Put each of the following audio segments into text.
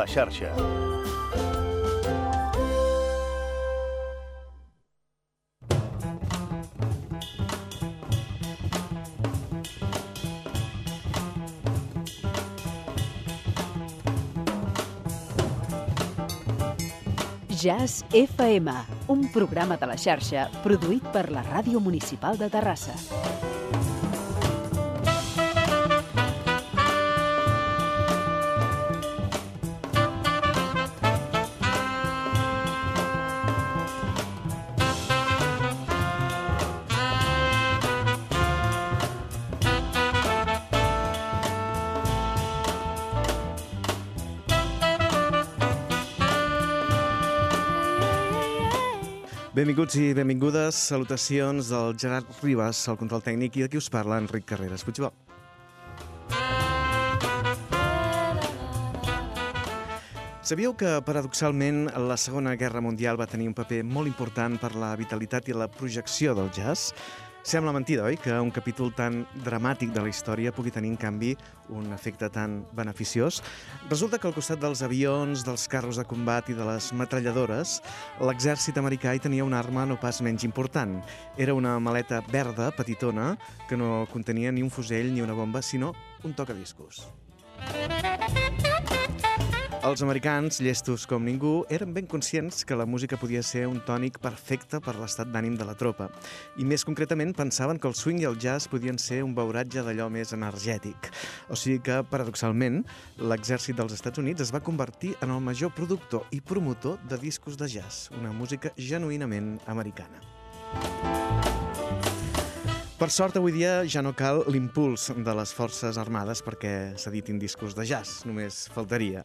La xarxa. Jazz FM, un programa de la xarxa produït per la Ràdio Municipal de Terrassa. Benvinguts i benvingudes, salutacions del Gerard Ribas, el control tècnic, i qui us parla, Enric Carreras. Puigdemont. Sabíeu que, paradoxalment, la Segona Guerra Mundial va tenir un paper molt important per la vitalitat i la projecció del jazz? Sembla mentida, oi?, que un capítol tan dramàtic de la història pugui tenir, en canvi, un efecte tan beneficiós. Resulta que al costat dels avions, dels carros de combat i de les metralladores, l'exèrcit americà hi tenia una arma no pas menys important. Era una maleta verda, petitona, que no contenia ni un fusell ni una bomba, sinó un tocadiscos. Els americans, llestos com ningú, eren ben conscients que la música podia ser un tònic perfecte per l'estat d'ànim de la tropa. I més concretament pensaven que el swing i el jazz podien ser un beuratge d'allò més energètic. O sigui que, paradoxalment, l'exèrcit dels Estats Units es va convertir en el major productor i promotor de discos de jazz, una música genuïnament americana. Per sort, avui dia ja no cal l'impuls de les forces armades perquè s'editin discos de jazz, només faltaria.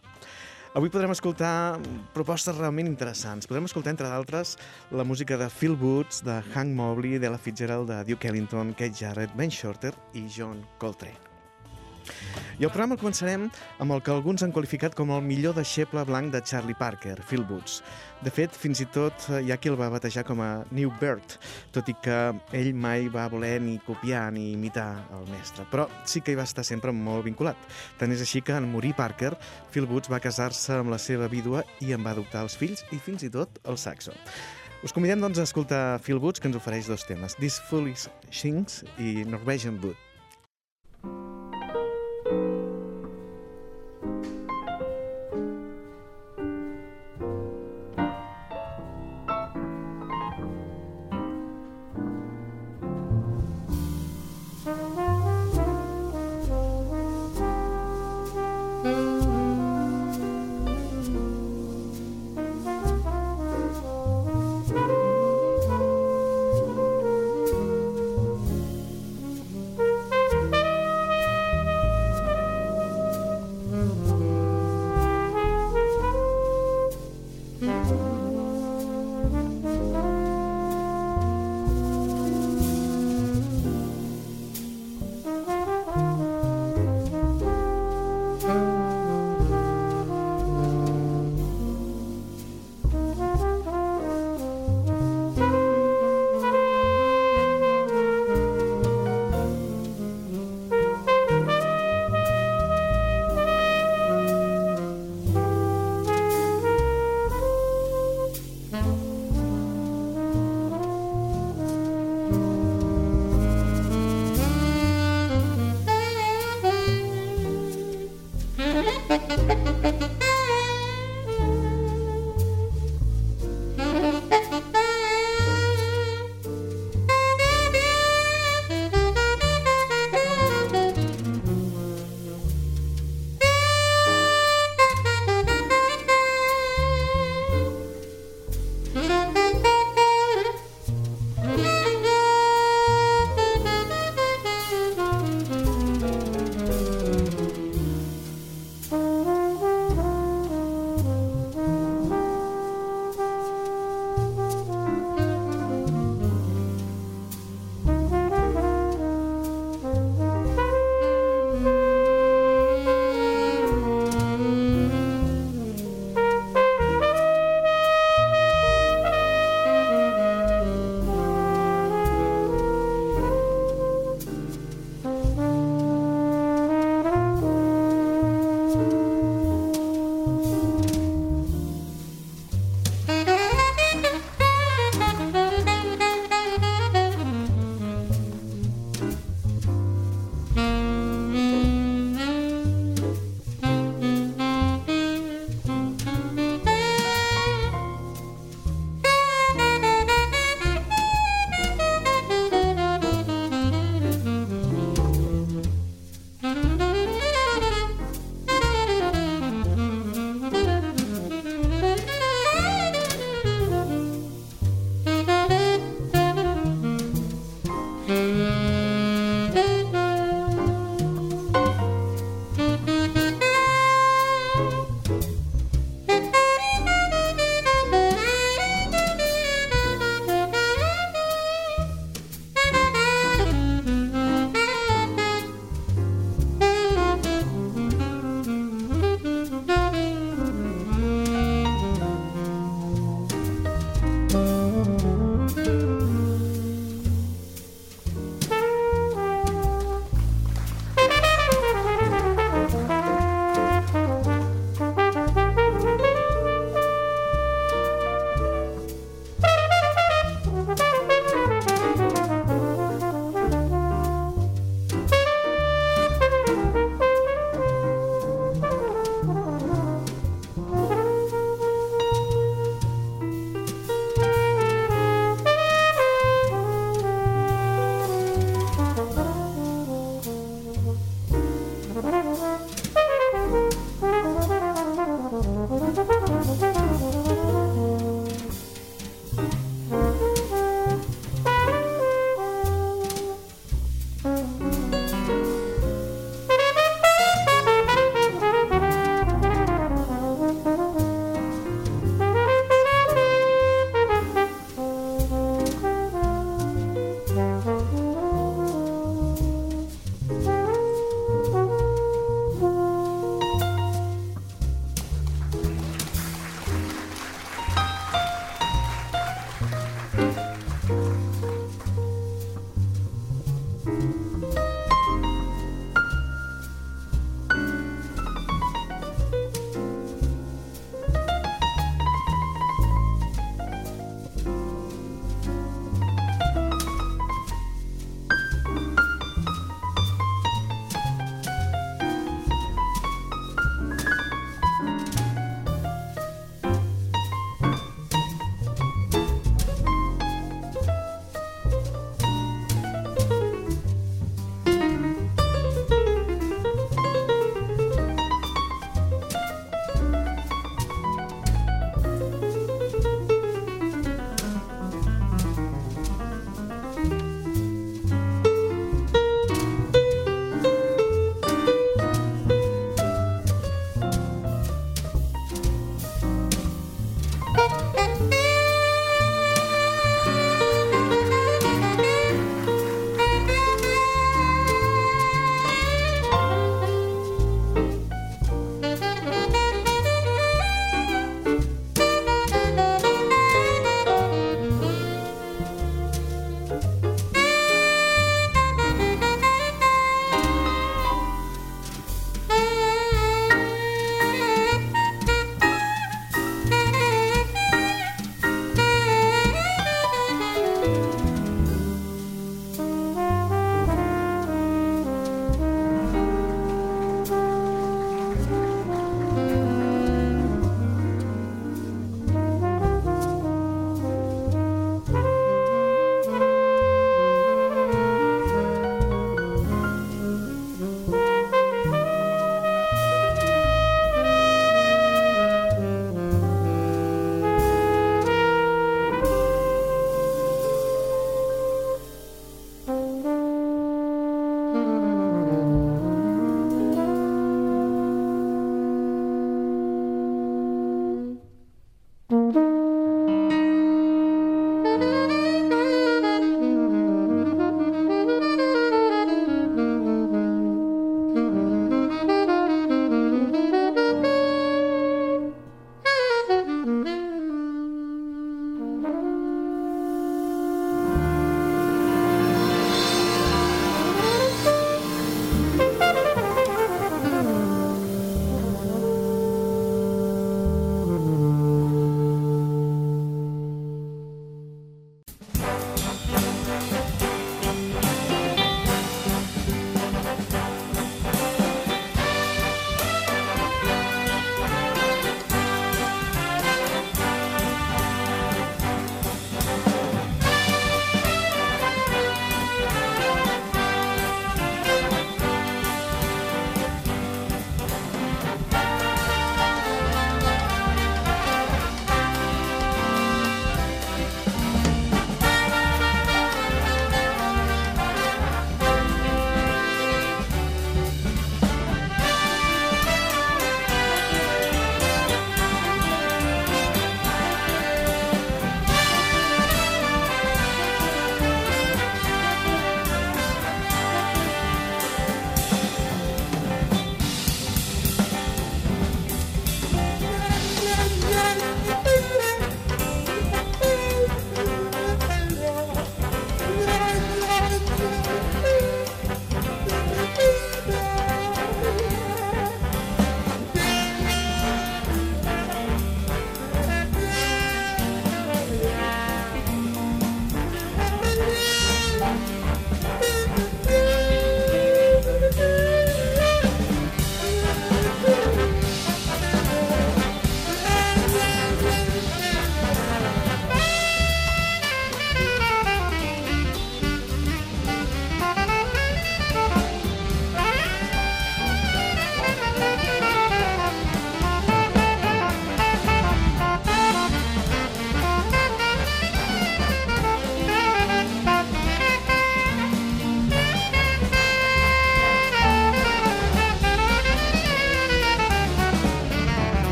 Avui podrem escoltar propostes realment interessants. Podrem escoltar, entre d'altres, la música de Phil Woods, de Hank Mobley, de la Fitzgerald, de Duke Ellington, Kate Jarrett, Ben Shorter i John Coltrane. I el programa el començarem amb el que alguns han qualificat com el millor deixeble blanc de Charlie Parker, Phil Woods. De fet, fins i tot hi ha qui el va batejar com a New Bird, tot i que ell mai va voler ni copiar ni imitar el mestre, però sí que hi va estar sempre molt vinculat. Tant és així que en morir Parker, Phil Woods va casar-se amb la seva vídua i en va adoptar els fills i fins i tot el saxo. Us convidem doncs a escoltar Phil Woods, que ens ofereix dos temes, This Foolish Things i Norwegian Wood.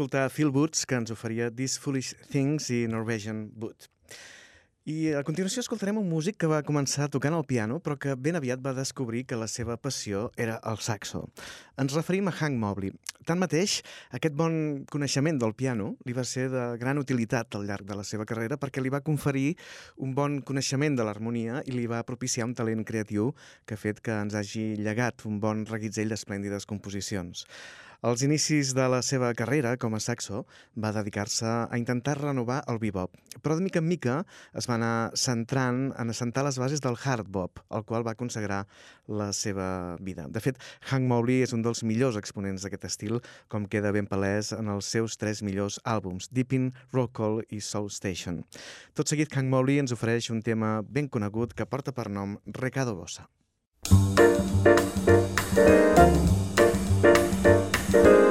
Escoltar Phil Woods, que ens oferia These Foolish Things i Norwegian Wood. I a continuació escoltarem un músic que va començar tocant el piano, però que ben aviat va descobrir que la seva passió era el saxo. Ens referim a Hank Mobley. Tanmateix, aquest bon coneixement del piano li va ser de gran utilitat al llarg de la seva carrera perquè li va conferir un bon coneixement de l'harmonia i li va propiciar un talent creatiu que ha fet que ens hagi llegat un bon reguitzell d'esplèndides composicions. Als inicis de la seva carrera com a saxo va dedicar-se a intentar renovar el bebop, però de mica en mica es va anar centrant en assentar les bases del hard bop, el qual va consagrar la seva vida. De fet, Hank Mobley és un dels millors exponents d'aquest estil, com queda ben palès en els seus tres millors àlbums, Deepin, Rockall i Soul Station. Tot seguit, Hank Mobley ens ofereix un tema ben conegut que porta per nom Recado Bossa. Música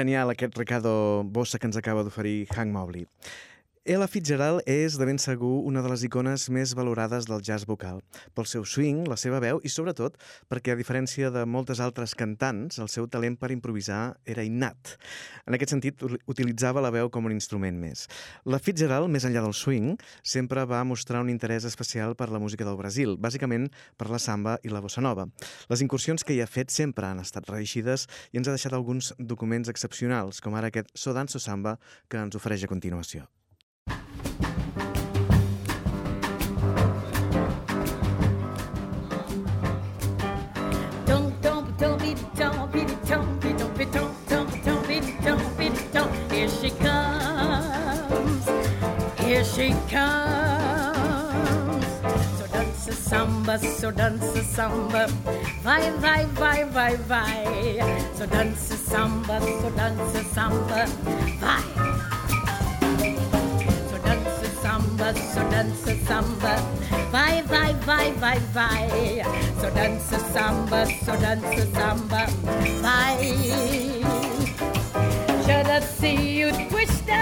Genial aquest Ricardo Bossa que ens acaba d'oferir Hank Mobley. Ella Fitzgerald és, de ben segur, una de les icones més valorades del jazz vocal, pel seu swing, la seva veu i, sobretot, perquè, a diferència de moltes altres cantants, el seu talent per improvisar era innat. En aquest sentit, utilitzava la veu com un instrument més. La Fitzgerald, més enllà del swing, sempre va mostrar un interès especial per la música del Brasil, bàsicament per la samba i la bossa nova. Les incursions que hi ha fet sempre han estat reeixides i ens ha deixat alguns documents excepcionals, com ara aquest So Danso Samba que ens ofereix a continuació. She comes. So dance a samba, so dance a samba. Vai, vai, vai, vai, vai. So dance a samba, so dance a samba. Vai. So dance a samba, so dance a samba. Vai, vai, vai, vai, vai. So dance a samba, so dance a samba. Vai. Should I see you twist a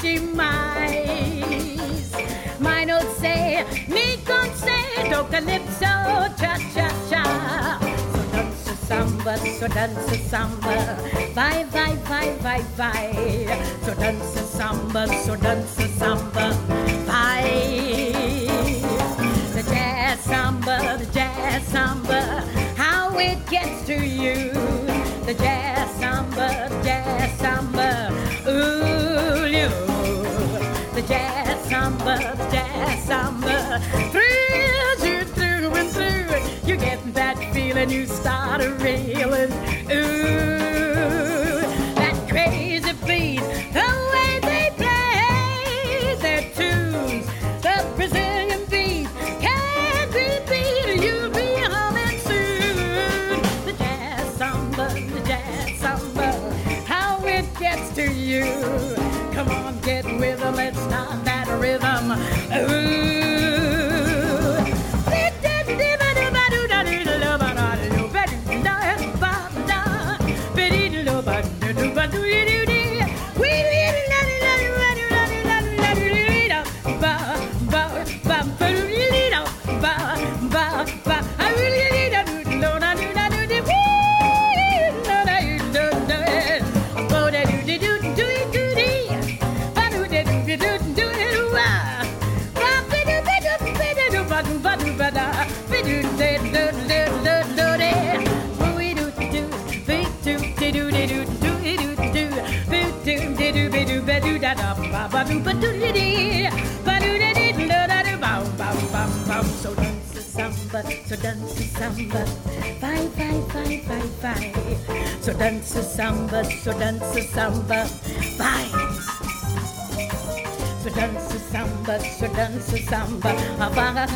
demais? Mine old say, me con say, do calypso, cha cha cha. So dance a samba, so dance a samba. Vai, vai, vai, vai, vai. So dance a samba, so dance a samba. Vai. The jazz samba, the jazz samba, how it gets to you. The jazz samba, the jazz samba. The jazz samba, the jazz samba, thrills you through and through. You get that feeling, you start a reeling, ooh, Ладно. So dance the samba, so dance the samba, bye bye bye bye bye. So dance the samba, so dance the samba, bye. So dance the samba, so dance the samba, bye.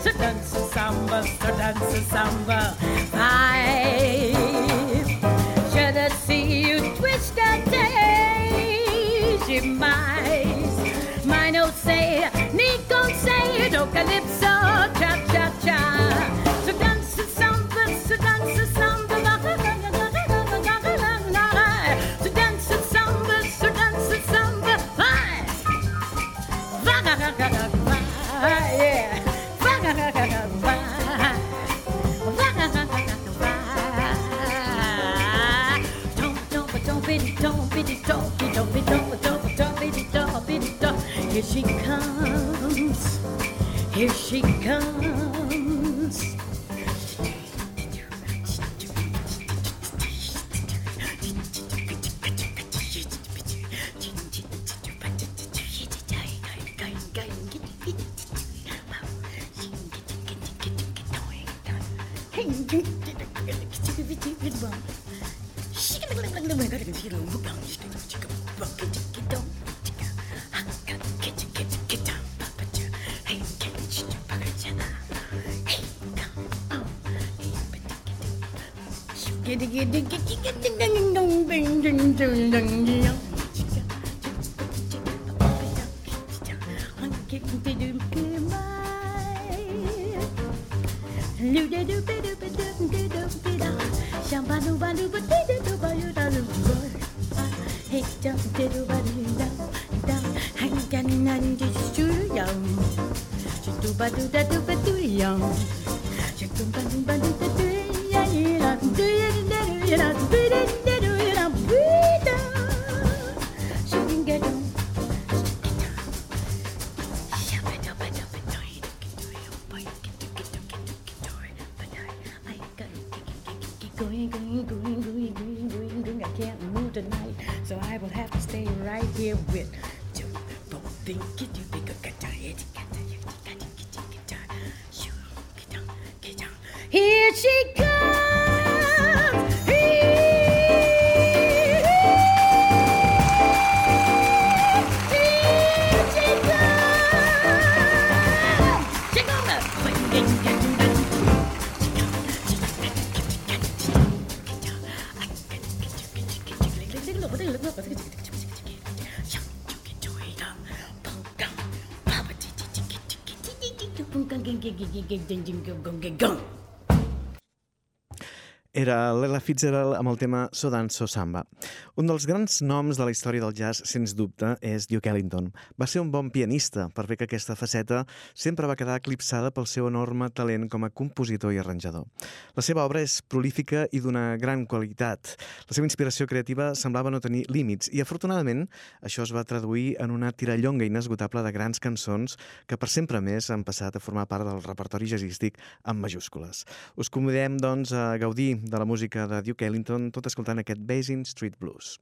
So dance the samba, so dance the samba, Going, going, going, going, going, going, going. I can't move tonight, so I will have to stay right here with you. Don't think it, you think I got your head, got Era l'Ella Fitzgerald amb el tema So So Samba. Un dels grans noms de la història del jazz, sens dubte, és Duke Ellington. Va ser un bon pianista, per bé que aquesta faceta sempre va quedar eclipsada pel seu enorme talent com a compositor i arranjador. La seva obra és prolífica i d'una gran qualitat. La seva inspiració creativa semblava no tenir límits i, afortunadament, això es va traduir en una tirallonga inesgotable de grans cançons que per sempre més han passat a formar part del repertori jazzístic amb majúscules. Us convidem, doncs, a gaudir de la música de Duke Ellington tot escoltant aquest Basin Street Blues.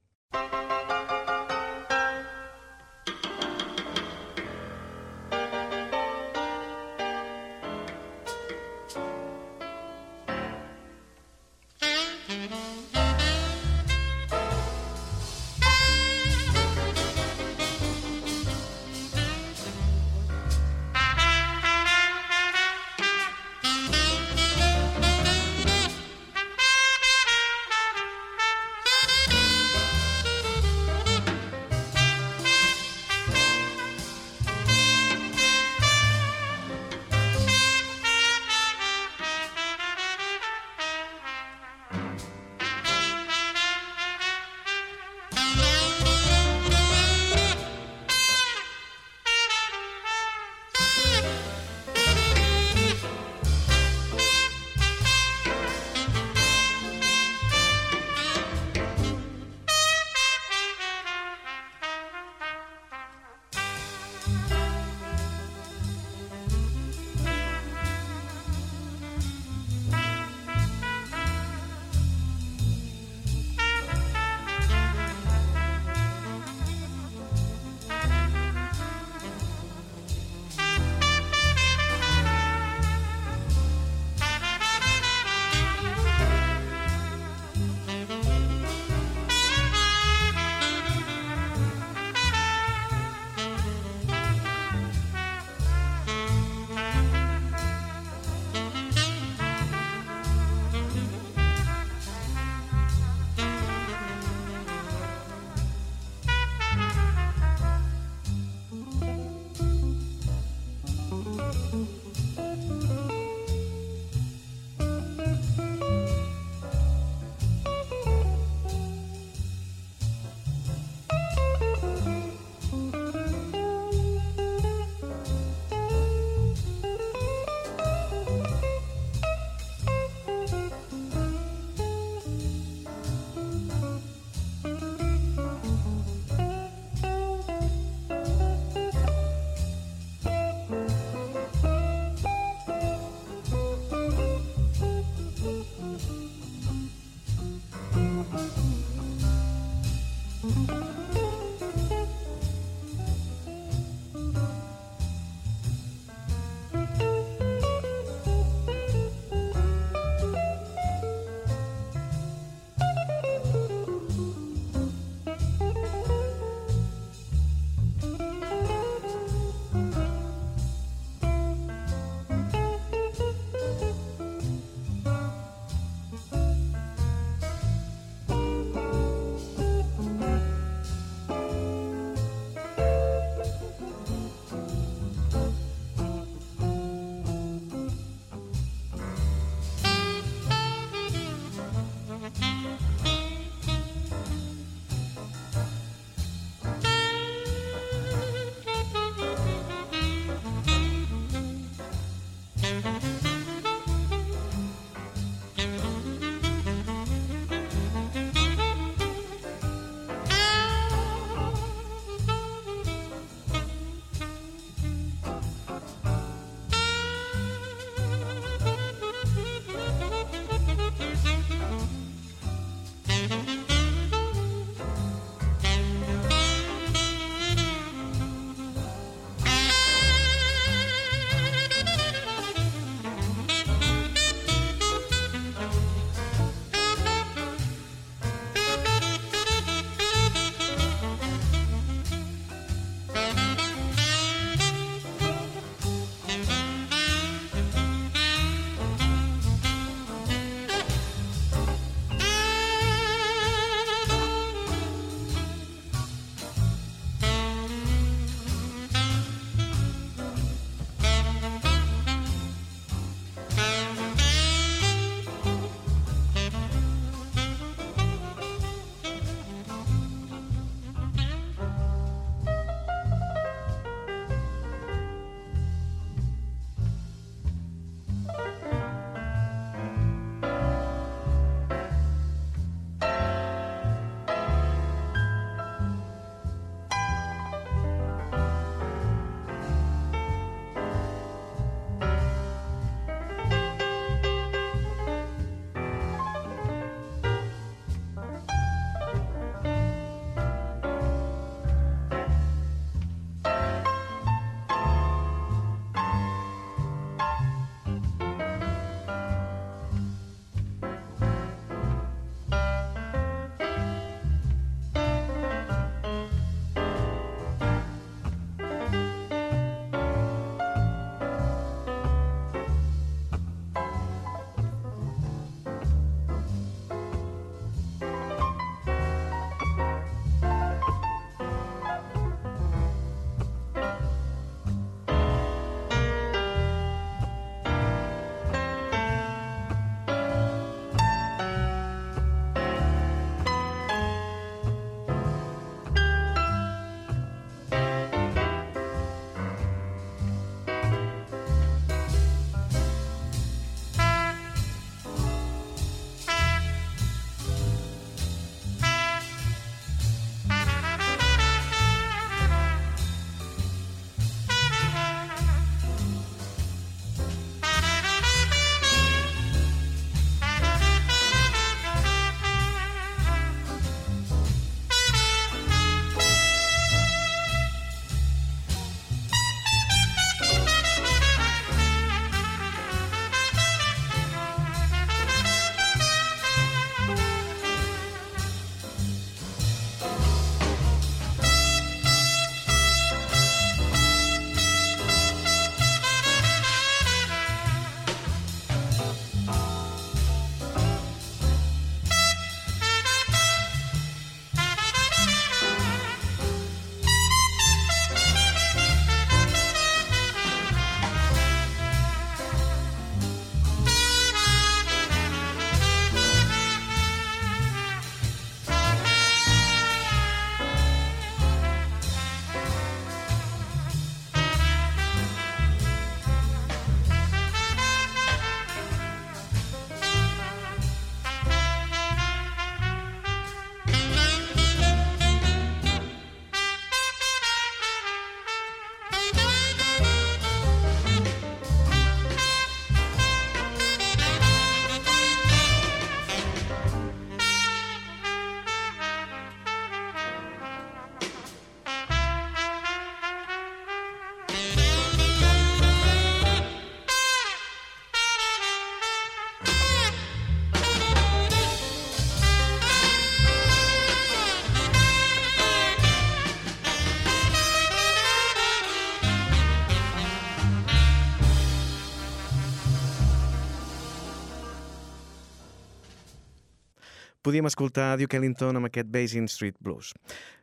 Podíem escoltar Duke Ellington amb aquest Basin Street Blues.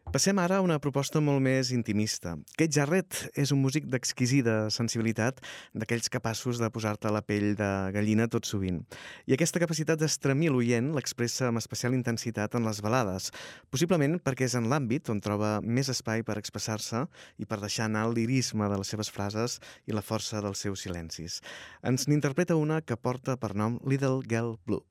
Passem ara a una proposta molt més intimista. Kate Jarrett és un músic d'exquisida sensibilitat, d'aquells capaços de posar-te la pell de gallina tot sovint. I aquesta capacitat d'estremir l'oient l'expressa amb especial intensitat en les balades, possiblement perquè és en l'àmbit on troba més espai per expressar-se i per deixar anar el lirisme de les seves frases i la força dels seus silencis. Ens n'interpreta una que porta per nom Little Girl Blue.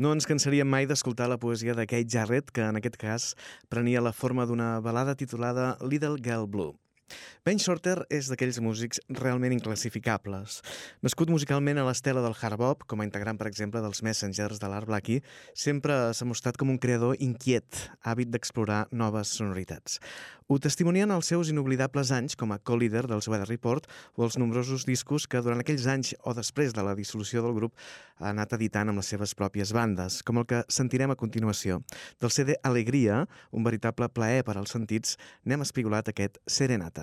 No ens cansaríem mai d'escoltar la poesia de Kate Jarrett, que en aquest cas prenia la forma d'una balada titulada Little Girl Blue. Ben Shorter és d'aquells músics realment inclassificables. Nascut musicalment a l'estela del hard bop, com a integrant, per exemple, dels Messengers de l'Art Blackie, sempre s'ha mostrat com un creador inquiet, hàbit d'explorar noves sonoritats. Ho testimonien els seus inoblidables anys com a co-líder dels Weather Report o els nombrosos discos que durant aquells anys o després de la dissolució del grup ha anat editant amb les seves pròpies bandes, com el que sentirem a continuació. Del CD Alegria, un veritable plaer per als sentits, n'hem espigolat aquest Serenata.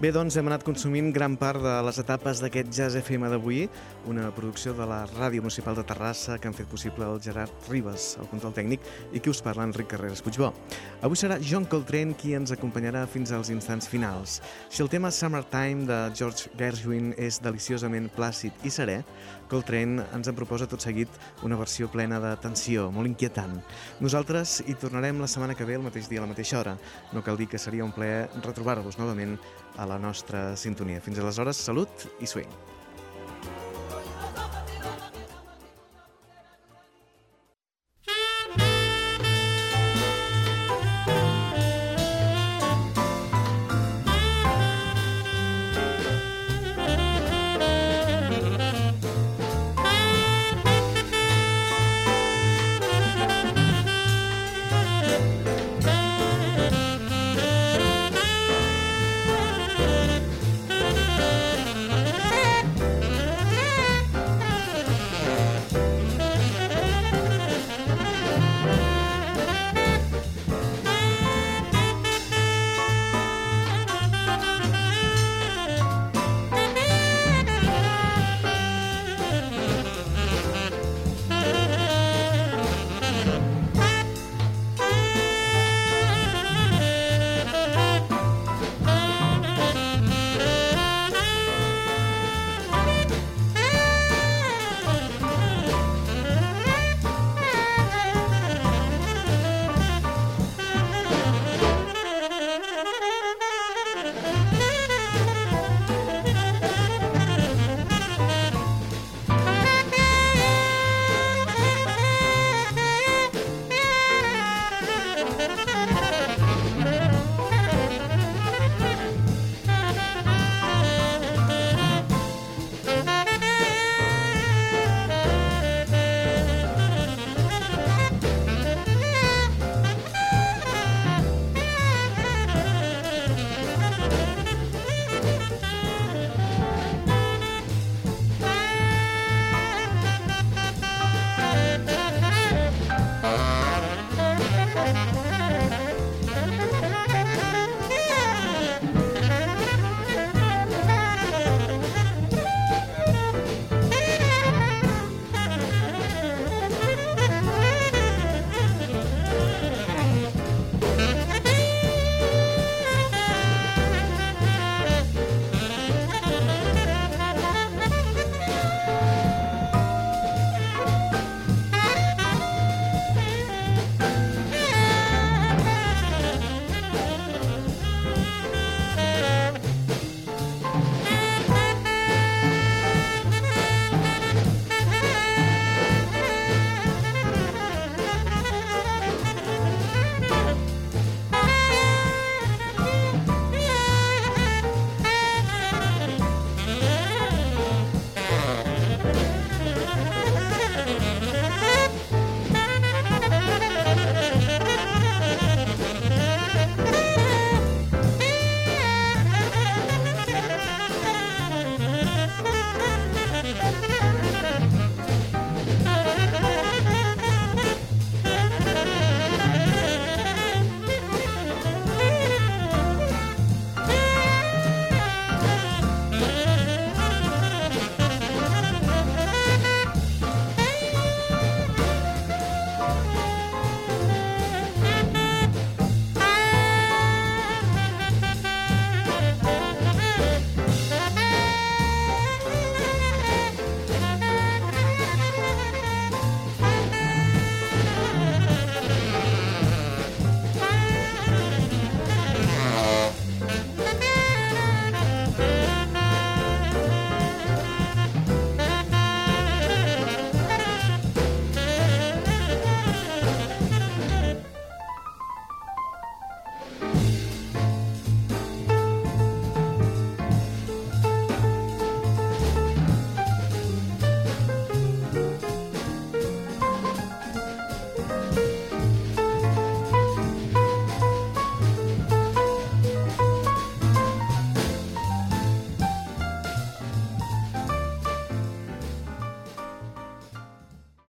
Bé, doncs hem anat consumint gran part de les etapes d'aquest Jazz FM d'avui, una producció de la Ràdio Municipal de Terrassa que han fet possible el Gerard Ribas, el control tècnic, i qui us parla, Enric Carreras Puigbó. Avui serà John Coltrane qui ens acompanyarà fins als instants finals. Si el tema Summertime de George Gershwin és deliciosament plàcid i serè, Coltrane ens en proposa tot seguit una versió plena de tensió, molt inquietant. Nosaltres hi tornarem la setmana que ve, el mateix dia, a la mateixa hora. No cal dir que seria un plaer retrobar-vos novament a la nostra sintonia. Fins aleshores, salut i swing.